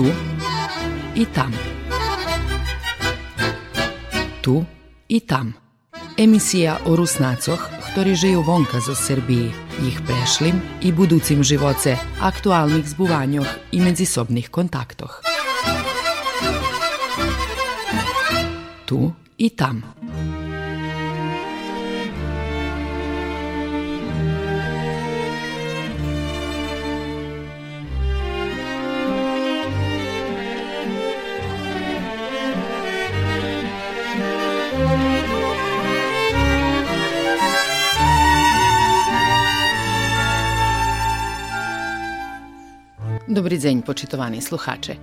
tu i tam. Tu i tam. Emisija o Rusnacoch, ktorí žijú vonka zo Srbiji, ich prešlim i buducim živoce, aktualnih zbuvanjoh i medzisobnih kontaktoh. Tu i tam. Dobri dzień, poczytowani słuchacze.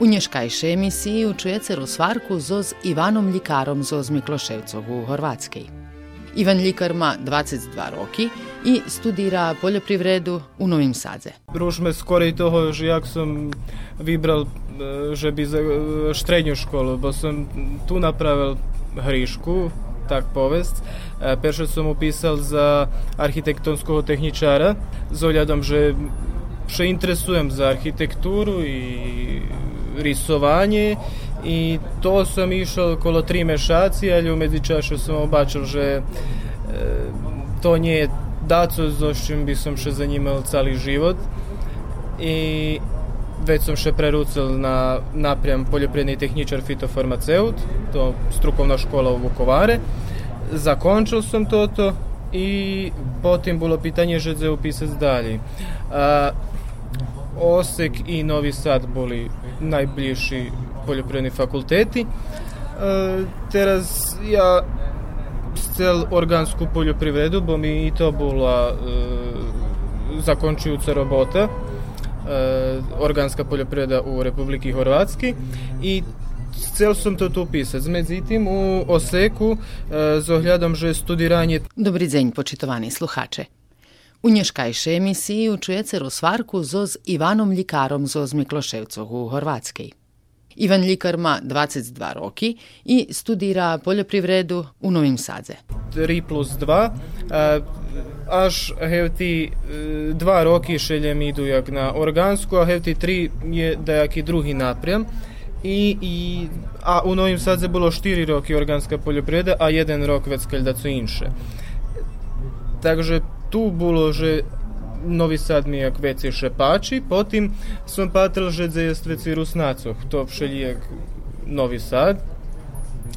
U nješkajšej emisiji učujete Rusvarku zo s Ivanom Ljikarom zo Zmikloševcov u Horvatskoj. Ivan Ljikar ma 22 roki i studira poljoprivredu u Novim Sadze. Družme skoro i toho že jak sam vibral že bi za štrednju školu, bo sam tu napravil hrišku, tak povest. Перше сам описав за архітектонського технічара з оглядом, що še interesujem za arhitekturu i risovanje i to sam išao okolo tri mešaci, ali u međučašu sam obačal, že e, to nije daco za čim bi sam še zanimal cali život i već sam še prerucil na naprijam poljoprivredni tehničar fitofarmaceut, to strukovna škola u Vukovare. Zakončil sam toto i potim bilo pitanje že za upisać dalje. Osek i Novi Sad boli najbližši poljoprivredni fakulteti. E, teraz ja cel organsku poljoprivredu, bo mi i to bola e, zakončujúca robota e, organska poljoprivreda u Republiki Horvatski i Chcel som to tu. Medzi tým u Oseku e, s ohľadom, že studiranje... Dobrý deň, počitovaní sluchače. U nješkajšej emisiji učujete rusvarku zoz Ivanom Ljikarom zoz Mikloševcov u Horvatskej. Ivan Ljikar ma 22 roki i studira poljoprivredu u Novim Sadze. 3 plus 2, až hevti dva roki šeljem idu jak na organsku, a hevti tri je dajaki drugi naprijam. I, i, a u Novim Sadze bilo 4 roki organska poljoprivreda, a jedan rok već da su inše. Takže tu bolo, že Novi Sad mi jak veci šepači, potim sam patril, že jest veci Rusnacoh, to všelijek Novi Sad,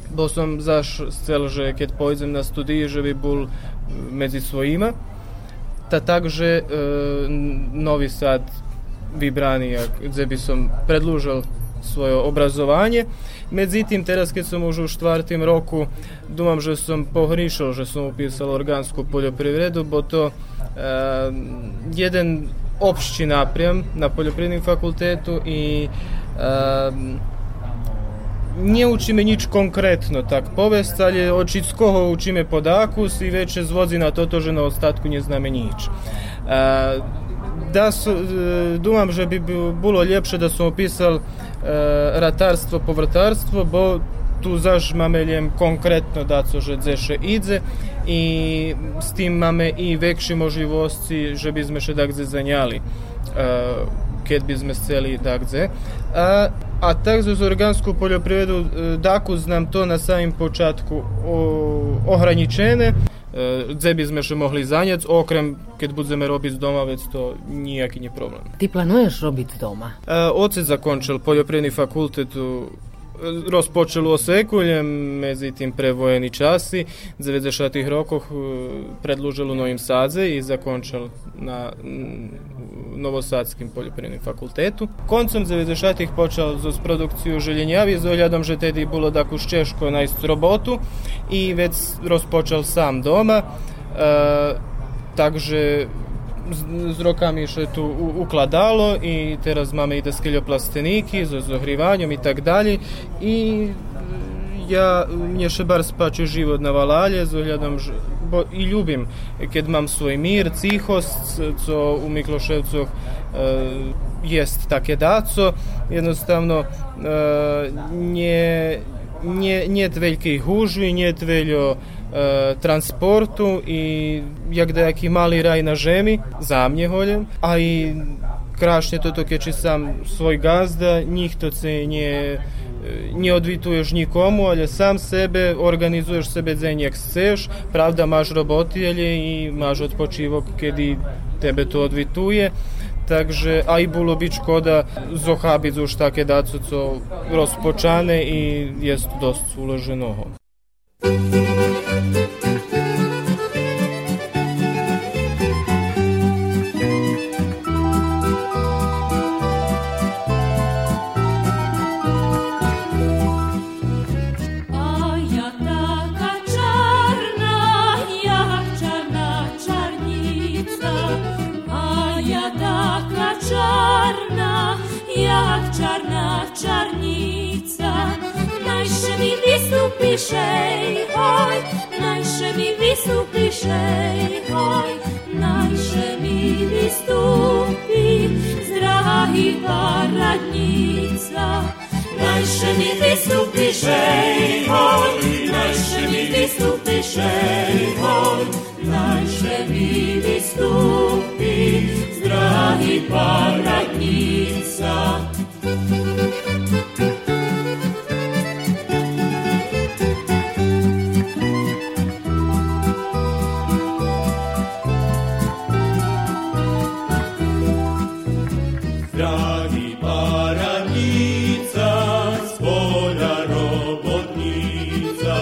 bo som zaš cel, že keď pojdem na studije, že bi bol medzi svojima, ta takže e, Novi Sad vybraný, gde by som predlúžil svoje obrazovanje. Međutim, teraz kad sam už u štvrtim roku, dumam, že sam pohrišao, že sam upisal organsku poljoprivredu, bo to e, jedan opšći naprijam na poljoprivrednom fakultetu i e, nie učíme nič konkretno tak povest, ale od všetkoho učíme podakus i već zvodi na toto, že na ostatku ne zname nič. E, da su, e, dumam, že bi bilo ljepše da sam opisal e, ratarstvo, povrtarstvo, bo tu zaž máme ljem konkretno da co že dzeše idze i s tim máme i vekši možljivosti, že bi sme še dakze zanjali uh, kad bi sme sceli dakze. A, a tak za organsku poljoprivredu, daku znam to na samim počatku o, ohraničene, gde by sme še mohli zanjať, okrem keď budeme robiť doma, vec to nijaký nie problem. Ty planuješ robiť doma? Ocet zakončil poljoprivredni fakultet u rozpočelo osekuljem, međutim prevojeni časi, 90 rokoh predlužilo Novim Sadze i zakončal na Novosadskim poljoprivrednim fakultetu. Koncom 90 počal z produkciju željenjavi, z ohľadom, že tedy bilo da Češko najst robotu i već rozpočal sam doma, e, takže z, z rokami się tu u, układało i teraz mamy i deskelioplastyniki z ogrzewaniem i tak dalej i ja, mnie się bardzo paczy żywot na Walale z oglądem, bo i lubię, kiedy mam swój mir, cichost, co u Mikloszewców jest takie daco, jednostavno nie, nie, nie wielkiej hurzy, nie wielu transportu i jak da jaki mali raj na žemi, za mnje holjem, a i krašnie to to keči sam svoj gazda, njih to se nje nie odvituješ nikomu, ali sam sebe organizuješ sebe dzenj jak chceš, pravda maš robotilje i maš odpočivok kedy tebe to odvituje. Takže aj bolo by škoda zochabiť už také dacu, co rozpočane i jest dosť uloženého. bliżej, oj, najsze mi wisu bliżej, oj, najsze mi wystupi zdrowa i poradnica. Najsze mi wisu bliżej, oj, najsze mi wisu bliżej, oj, najsze mi wystupi zdrowa i poradnica. robotnica, z pola robotnica,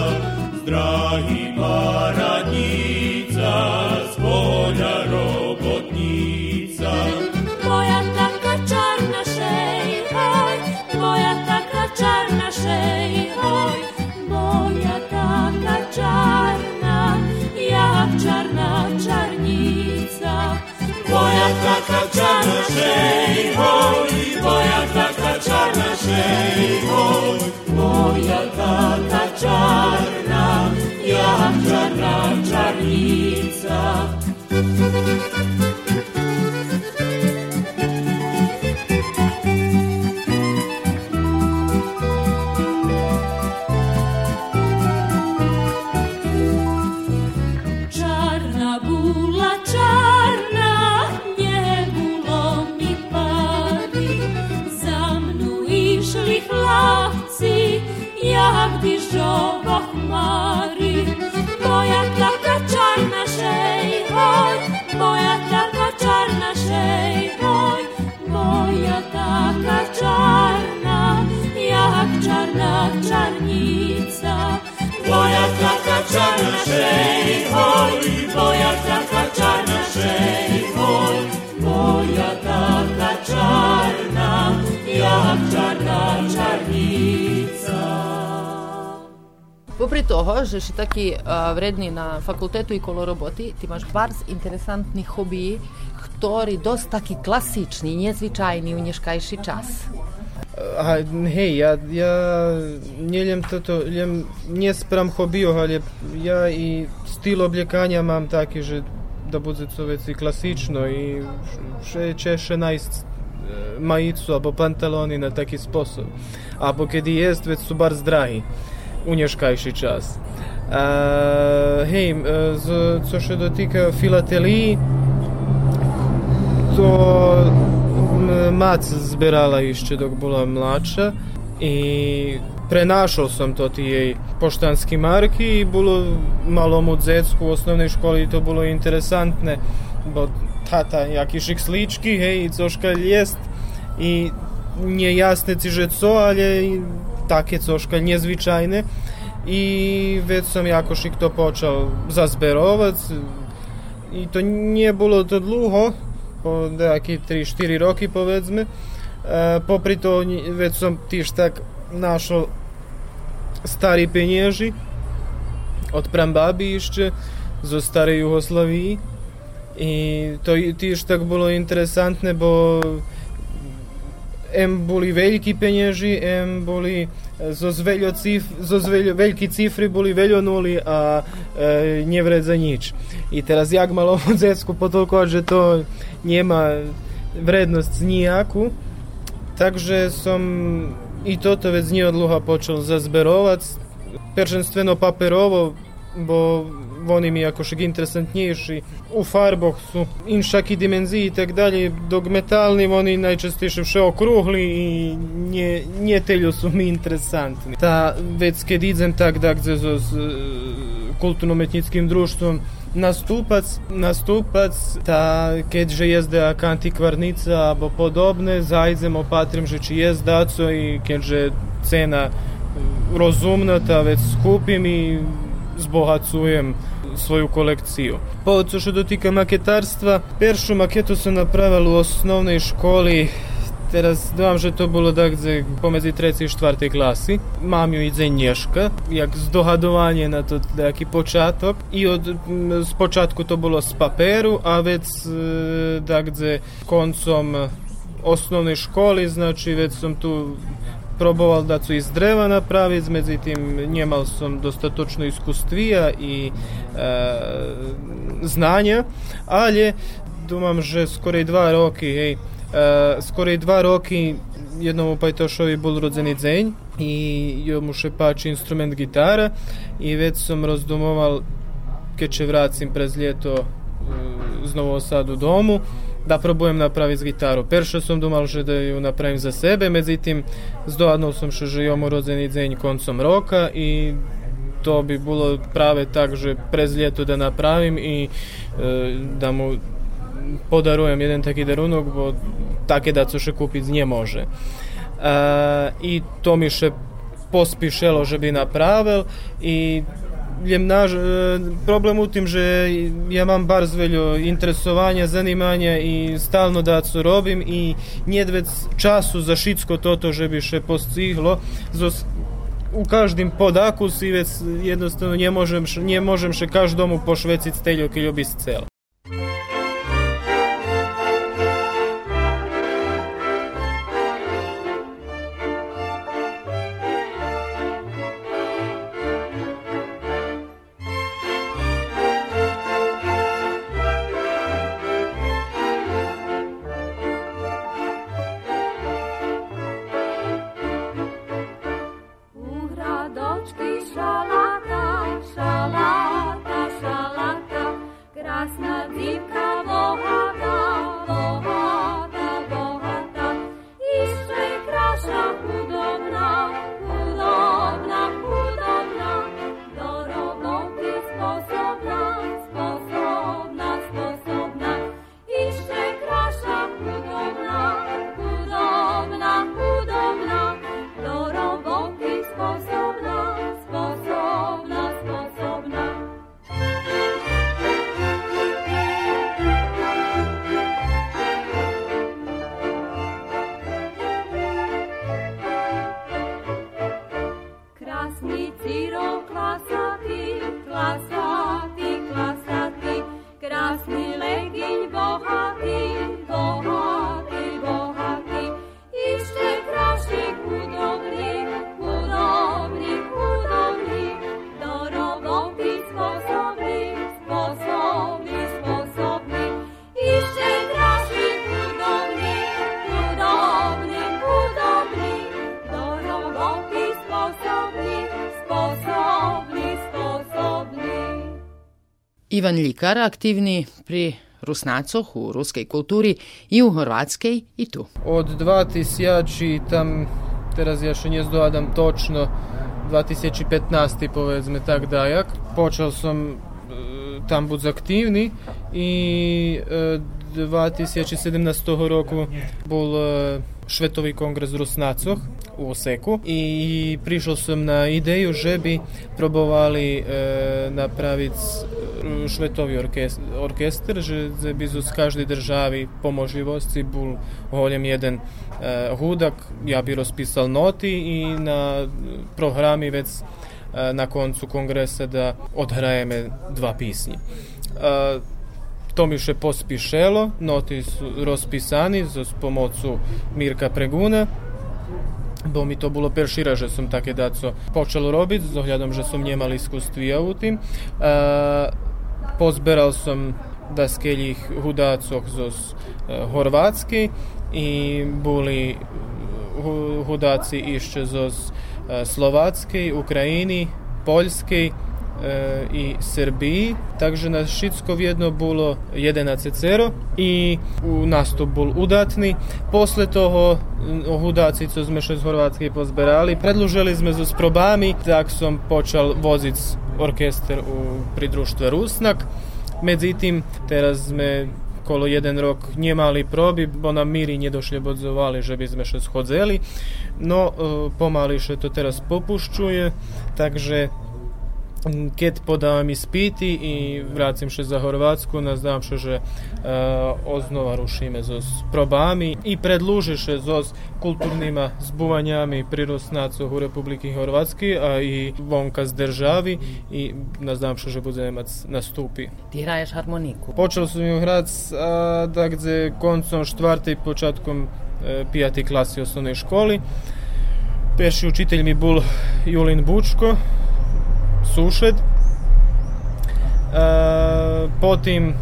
z drahi paradnica, z pola robotnica. Moja taka czarna szej, moja taka czarna szej, moja taka czarna, jak czarna czarnica. Moja taka czarna szej, moja tata czarna, jak czarna czarnica. różowo chmary. Moja taka czarna szej, oj, moja taka czarna szej, oj, moja taka czarna, jak czarna czarnica. Moja taka czarna szej, oj, Попри того, že si taký uh, vredný na fakultetu i koloroboty, ty máš bardzo interesantní hobby, ktorý dosť taký klasičný, nezvyčajný u dneškajší čas. A, hej, ja, ja neljem toto, ljem, nie spram hobio, ali ja i stil obliekania mam taki, że da bude co veci klasično i še češe najst majicu albo pantaloni na taki sposób. Albo kiedy jest, već su bar zdrahi Unieżkajszy czas. E, hej, z, co się dotyka filatelii, to mac zbierala jeszcze dok była mladsza i prenašao sam to jej poštanski marki i bilo malom u Zecku u osnovnoj školi to bilo interesantne bo tata jakišik slički hej, coškalj jest i nie jasne ci, że co, ale takie coškalj niezwyczajne i već sam jakošik to počeo zazberovac i to nije bilo to dluho po neki 3-4 roki povedzme. E, popri to već sam tiš tak našao stari penježi od prambabi išće zo stare Jugoslaviji i to tiš tak bilo interesantne bo em boli veliki penježi em boli zo zveljo cif, zo zveljo, veliki cifri boli veljo nuli, a e, nie vredza nič. I teraz jak malovom dziecku potolko, že to nema vrednosť nijaku, takže som i toto vec nie od dlho počal zazberovať. Peršenstveno paperovo bo вони mi jakoś interesantniejsi. U farboch su inšaki dimenziji i tak dalje, dok metalni oni najčastejše vše okruhli i nje, nje telju su mi interesantni. Ta, već kad idem tak da gde s kulturno-metnickim društvom nastupac, nastupac, ta keďže jezde ak antikvarnica albo podobne, zajdem opatrim, že či jest daco i keďže cena rozumna, ta već skupim i zbohacujem svoju kolekciju. Po co što dotika maketarstva, peršu maketu sam napravil u osnovnej školi Teraz dodam, że to było tak, że pomiędzy trzeciej i czwartej klasy. Mam ją idzie Nieszka, jak zdogadowanie na to taki początek. I od, z początku to było z papieru, a więc tak, że końcem osnovnej školy, znači već sam tu probovao da su iz dreva napraviti, međutim njemal sam dostatočno iskustvija i e, znanja, ali думам, že скоро два роки, hej, e, скоро два роки jednom Pajtošovi bol rodzený deň i jemu še páči instrument gitara i već sam rozdomoval keď će vracim prez ljeto z Novog Sadu domu da probujem napraviti gitaru. Perše som думал, že da ju napravim za sebe, međutim, zdoadnul som, že že jomu rodzeni deň koncom roka i to bi bilo prave tak, že prez ljeto da napravim i e, da mu podarujem jeden taki darunok, bo takie da co še kupić nie može. E, I to mi še pospišelo, že bi napravil i jem naž, problem u tim, že ja mam bardzo veľo interesovanja, zanimanja i stalno da co robim i njedvec času za šitsko toto, že bi še postiglo. Zos, u každým podaku si vec jednostavno nie môžem, nie môžem še každomu pošveciť steljo, keď by chcel. Ivan Ljikar aktivni pri Rusnacoh u ruskej kulturi i u Horvatskej i tu. Od 2000 tam, teraz ja še nie zdovadam točno, 2015 povedzme tak dajak. Počel som tam buď aktívny i 2017 roku bol Švetový kongres Rusnacoch u Oseku i prišiel som na ideju, že by probovali e, napraviť švetový orkestr, orkestr že by z každej državi po možljivosti bol holjem jeden e, hudak, ja bi rozpisal noti i na programi već e, na koncu kongresa da odhrajeme dva pisnji. E, to mi še pospišelo, noti su rozpisani z pomocu Mirka Preguna, bo mi to bilo perši raz, že sam take daco počelo robiti, s ohľadom, že som nemal iskustvi u e, tim. pozberal sam daskeljih hudacoh zos e, horvatski i boli e, hudaci išće zos slovatski, ukrajini, poljski, i Srbiji, takže na všetko jedno bolo 11 cero i u nastup bol udatný. Posle toho hudáci, co sme še z Horvátskej pozberali, predlužili sme so sprobami, tak som počal voziť orkester u, pri društve Rusnak. Međutim, teraz sme kolo jeden rok nemali probi, bo nam miri nedošli bodzovali, že by sme še schodzeli. No, e, pomali še to teraz popuščuje, takže keď podávam ispiti i vracim še za Horvátsku, nazdám še, že uh, oznova rušíme so probami i predlužiše so kulturnima zbuvanjami prirosnacoh u Republiki Horvatski, a i vonka z državi i nazdám še, že budeme mať nastupi. Ti hraješ harmoniku? Počal som ju hrať da gde koncom štvrtej, počatkom e, pijati klasi osnovnej školi. Perši učitelj mi bol Julin Bučko, sused. E, potim e,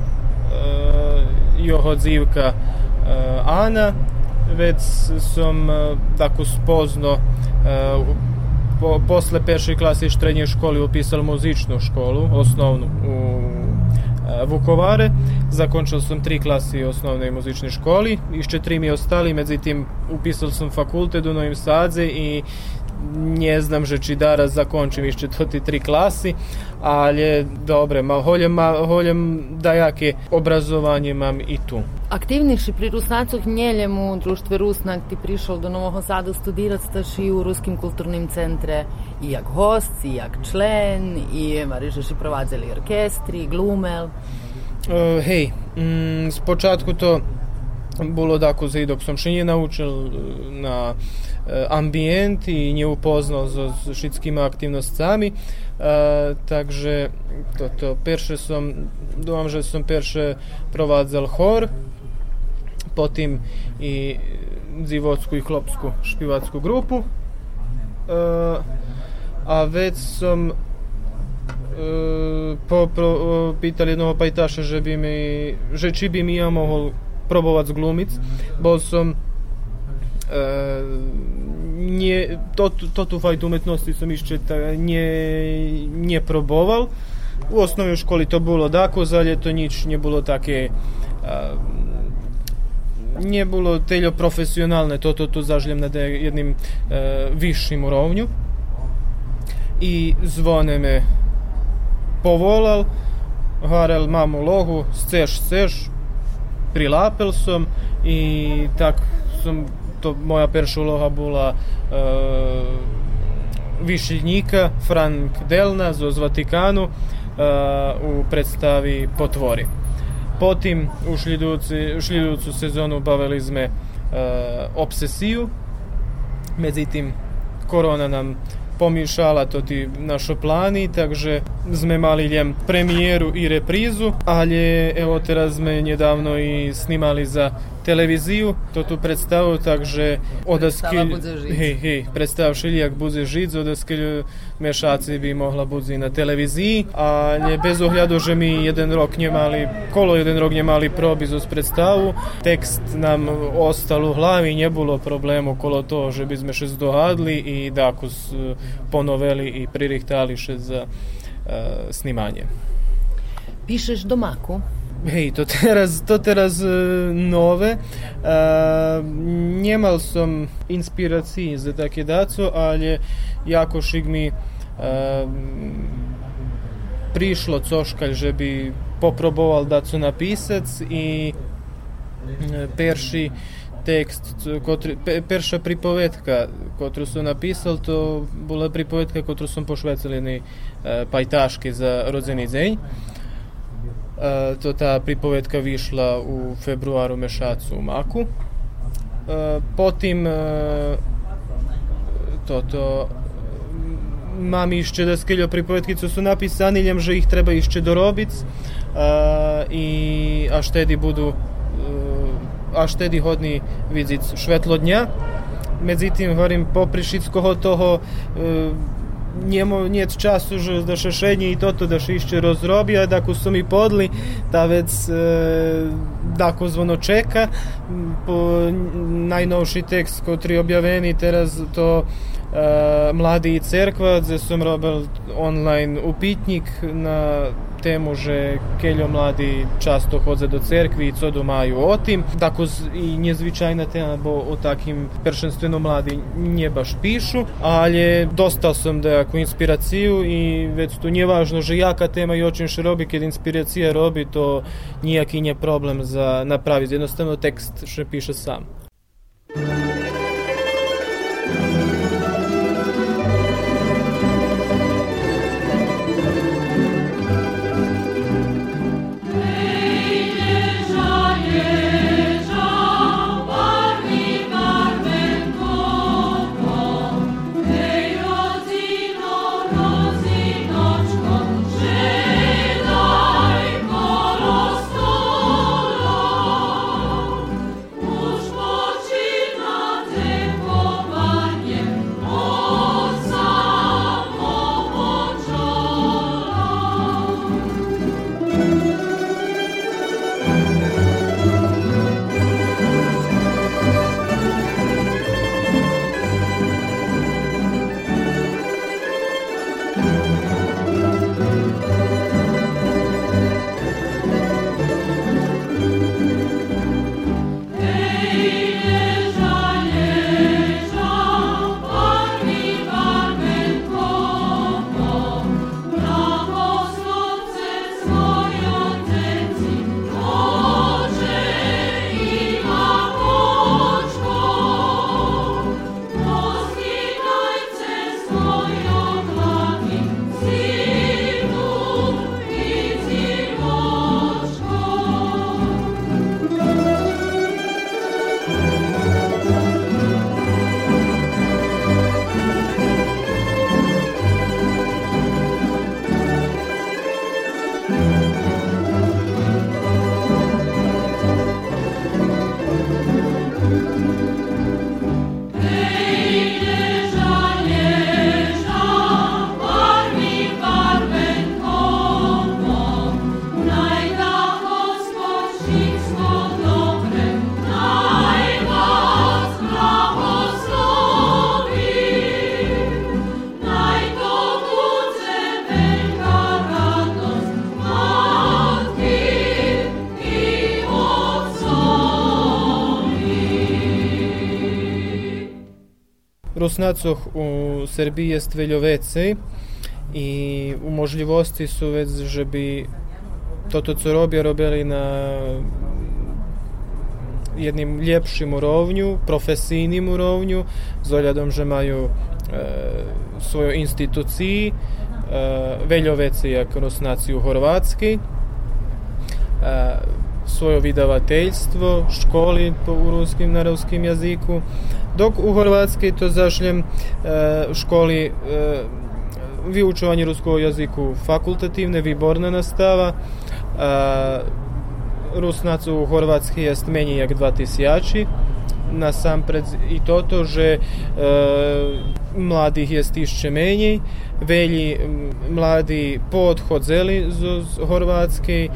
jeho dzivka e, Ana, već sam e, tako spozno e, po, posle peršej klasi štrednje školi upisal muzičnu školu, osnovnu u e, Vukovare. Zakončil sam tri klasi osnovne muzične školi, išće tri mi ostali, međutim upisal sam fakultet u Novim Sadze i nie znam, že či daraz zakončim ešte to ti tri klasy, ale dobre, ma, hoľem, ma, hoľem dajaké obrazovanje mam i tu. Aktivnejši pri Rusnacu hnjeljem u društve Rusnak ti prišao do Novog Sada studirat staš i u Ruskim kulturnim centre i jak host, i jak člen, i marišeš i provadzeli orkestri, glumel. Uh, hej, mm, spočatku to bolo tako za dok som še nije naučil na E, ambijent i nie upoznał s z wszystkimi aktywnościami. E, także to, to pierwsze są, dumam, że są chor, potem i dziwotsku i klopsku śpiewacku grupu. E, a već sam e, po, pro, pital jednog pajtaša že bi mi, že či bi mi ja mogol probovat zglumic, bol sam nie, to, to tutaj do umiejętności sam jeszcze nie, nie próbował. U osnovnoj školi to bilo tako, za ljeto nič nije bilo take... nije bilo teljo profesionalne, to, to, to zaželjem na jednim višim urovnju. I zvone me povolal, harel mamu logu, sceš, sceš, prilapel sam i tak sam to moja perša uloha bola e, višeljnika Frank Delna z Vatikanu e, u predstavi Potvori. Potim u šljiducu sezonu bavili sme e, obsesiju, međutim korona nam pomýšala to ti našo plani, takže sme mali ljem premijeru i reprizu, ali evo teraz sme nedávno i snimali za телевизију, тоту представу также одаскил хи хи представ шиљак бузе жид за одаскил мешаци би могла бузи на телевизији, а не без огляду же ми еден рок не мали коло еден рок не мали пробиз uz представу, текст нам остал у глави, не було проблему коло того, že bismo še zdohadli i dakus ponoveli i pririhtali še za uh, snimanje. Pišeš domaku? Hej, to teraz, to teraz uh, nove. Uh, nemal som inspiraciji za také daco, ale jako šik mi prišlo coškalj, že bi poproboval daco napisac i perši tekst, kotri, perša pripovedka, kotru som napisal, to bola pripovedka, kotru som pošvecilini pajtaški za rodzeni deň. E, to ta pripovedka vyšla u februaru mešacu Maku. E, Potom e, toto mam išće da skiljo pripovetkicu su napisani, ljem že ih treba išće dorobic i a štedi budu a štedi hodni vizic švetlodnja. Međutim, hovorim, poprišic koho toho njemu niet času že da šešenje i toto da še išće rozrobi, a da ako su mi podli, ta vec e, dako zvono čeka. Po najnovši tekst koji objaveni teraz to e, Mladi i cerkva, gde sam robil online upitnik na temu, že keľo mladí často chodze do cerkvi i co domaju o tim. Tako i njezvičajna tema, bo o takim peršenstveno mladi nje baš pišu, ali dostal sam da jako inspiraciju i već tu nije važno, že jaka tema i očin še robi, kad inspiracija robi, to nijaki nje problem za napraviti. Jednostavno tekst še piše sam. руснацох у Србії є ствильовеці, і у можливості сувець, щоб тото, що роблять, робили на jednim ljepšim urovnju, profesijnim urovnju, z oljadom, že maju e, svoju instituciji, e, veljoveci jak Rusnaci u Horvatski, e, svoje vydavateljstvo, školi po, u ruskim, na ruskim jaziku, dok u Horvatskoj to zašljem školi vyučovanje ruskog jaziku fakultativne, výborná nastava. Rusnac u Horvatski jest meni jak 2000 nasампред i toto, že e, mladih jest išće menji, velji mladi poodhodzeli z Horvatske,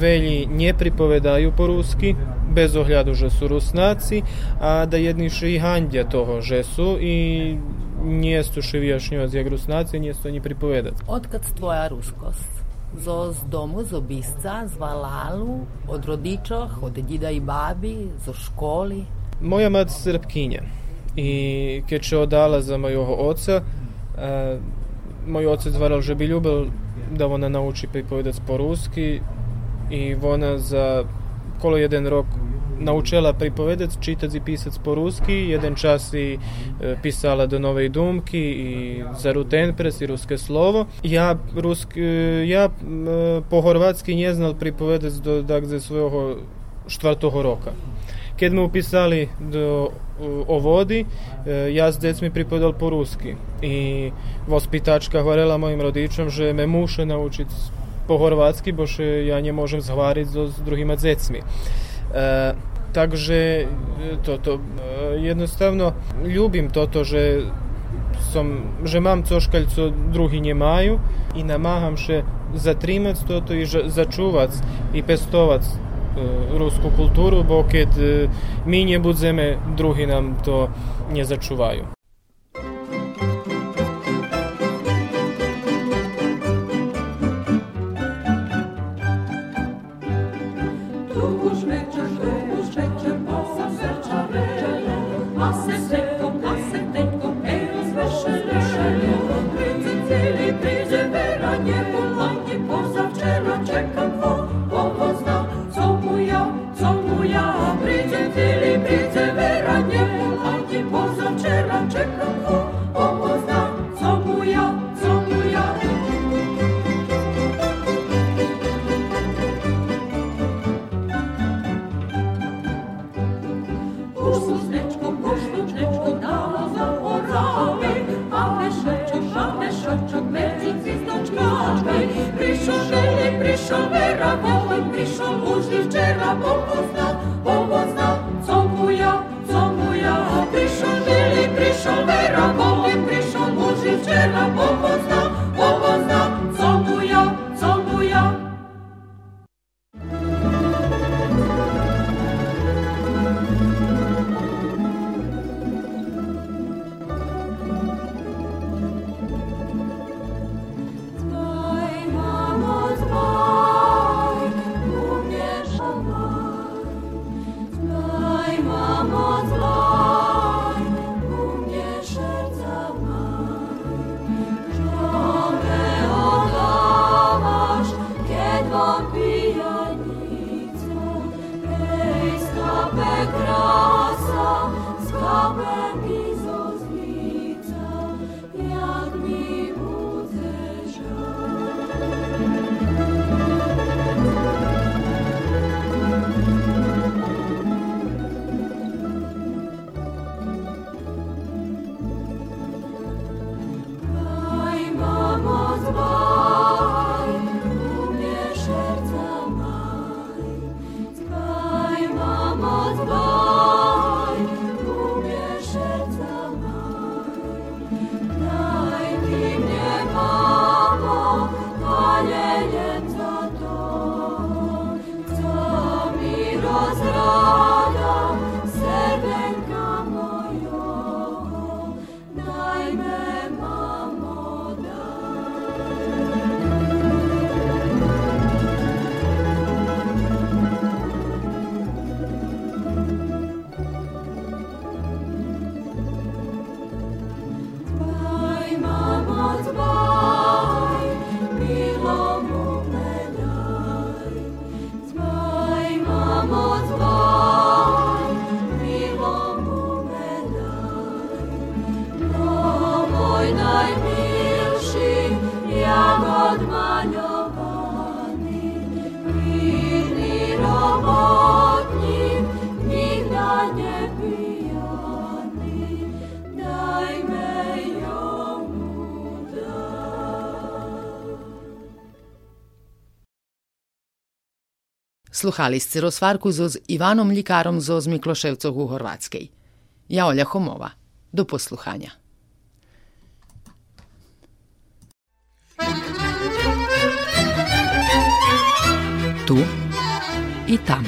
velji nje pripovedaju po ruski, bez ohľadu, že sú Rusnáci a da jedni i handja toho, že sú i nie sú vyjašnjovať, jak Rusnáci, nie sú ani pripovedať. Odkad tvoja ruskost? zo z domu, z obisca, z Valalu, od rodičoh, od dida i babi, zo školi? Moja mat Srpkinja i keď še odala za oca, a, moj otac varal, že bi ljubil da ona nauči pripovedať po ruski i ona za kolo jeden rok naučila pripovedať, čítať i písať po rusky, jeden čas i e, písala do Novej Dumky i za Rutenpres i ruské slovo. Ja, rusk, e, ja e, po horvatsky neznal pripovedať do dakle, svojho štvrtého roka. Keď mu upisali do o vodi, ja s decmi pripadal po-ruski i vospitačka hvarela mojim rodičom, že me muše naučiti po horvatski, bož ja nje možem zhvarit s drugima decmi. E, takže to, to jednostavno ljubim toto, že som, že mam coś, co drugi nie mają i namaham się zatrzymać to, to i zaczuwać i pestować rusku kulturu, bo e, mi nie budzeme, drugi nam to nie začuvajú. Sluhali ste rozvarku z Ivanom Ljikarom zo z Mikloševcov u Horvatskej. Ja Olja Homova. Do posluhanja. Tu i tam.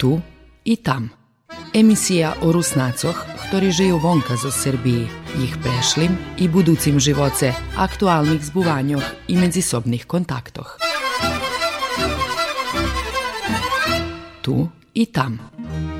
Tu i tam. Emisija o Rusnacoh, ktorí žijú vonka zo Srbiji, ich prešlim i buducim živoce, aktualnih zbuvanjoh i medzisobnih kontaktoh. Tu i tam.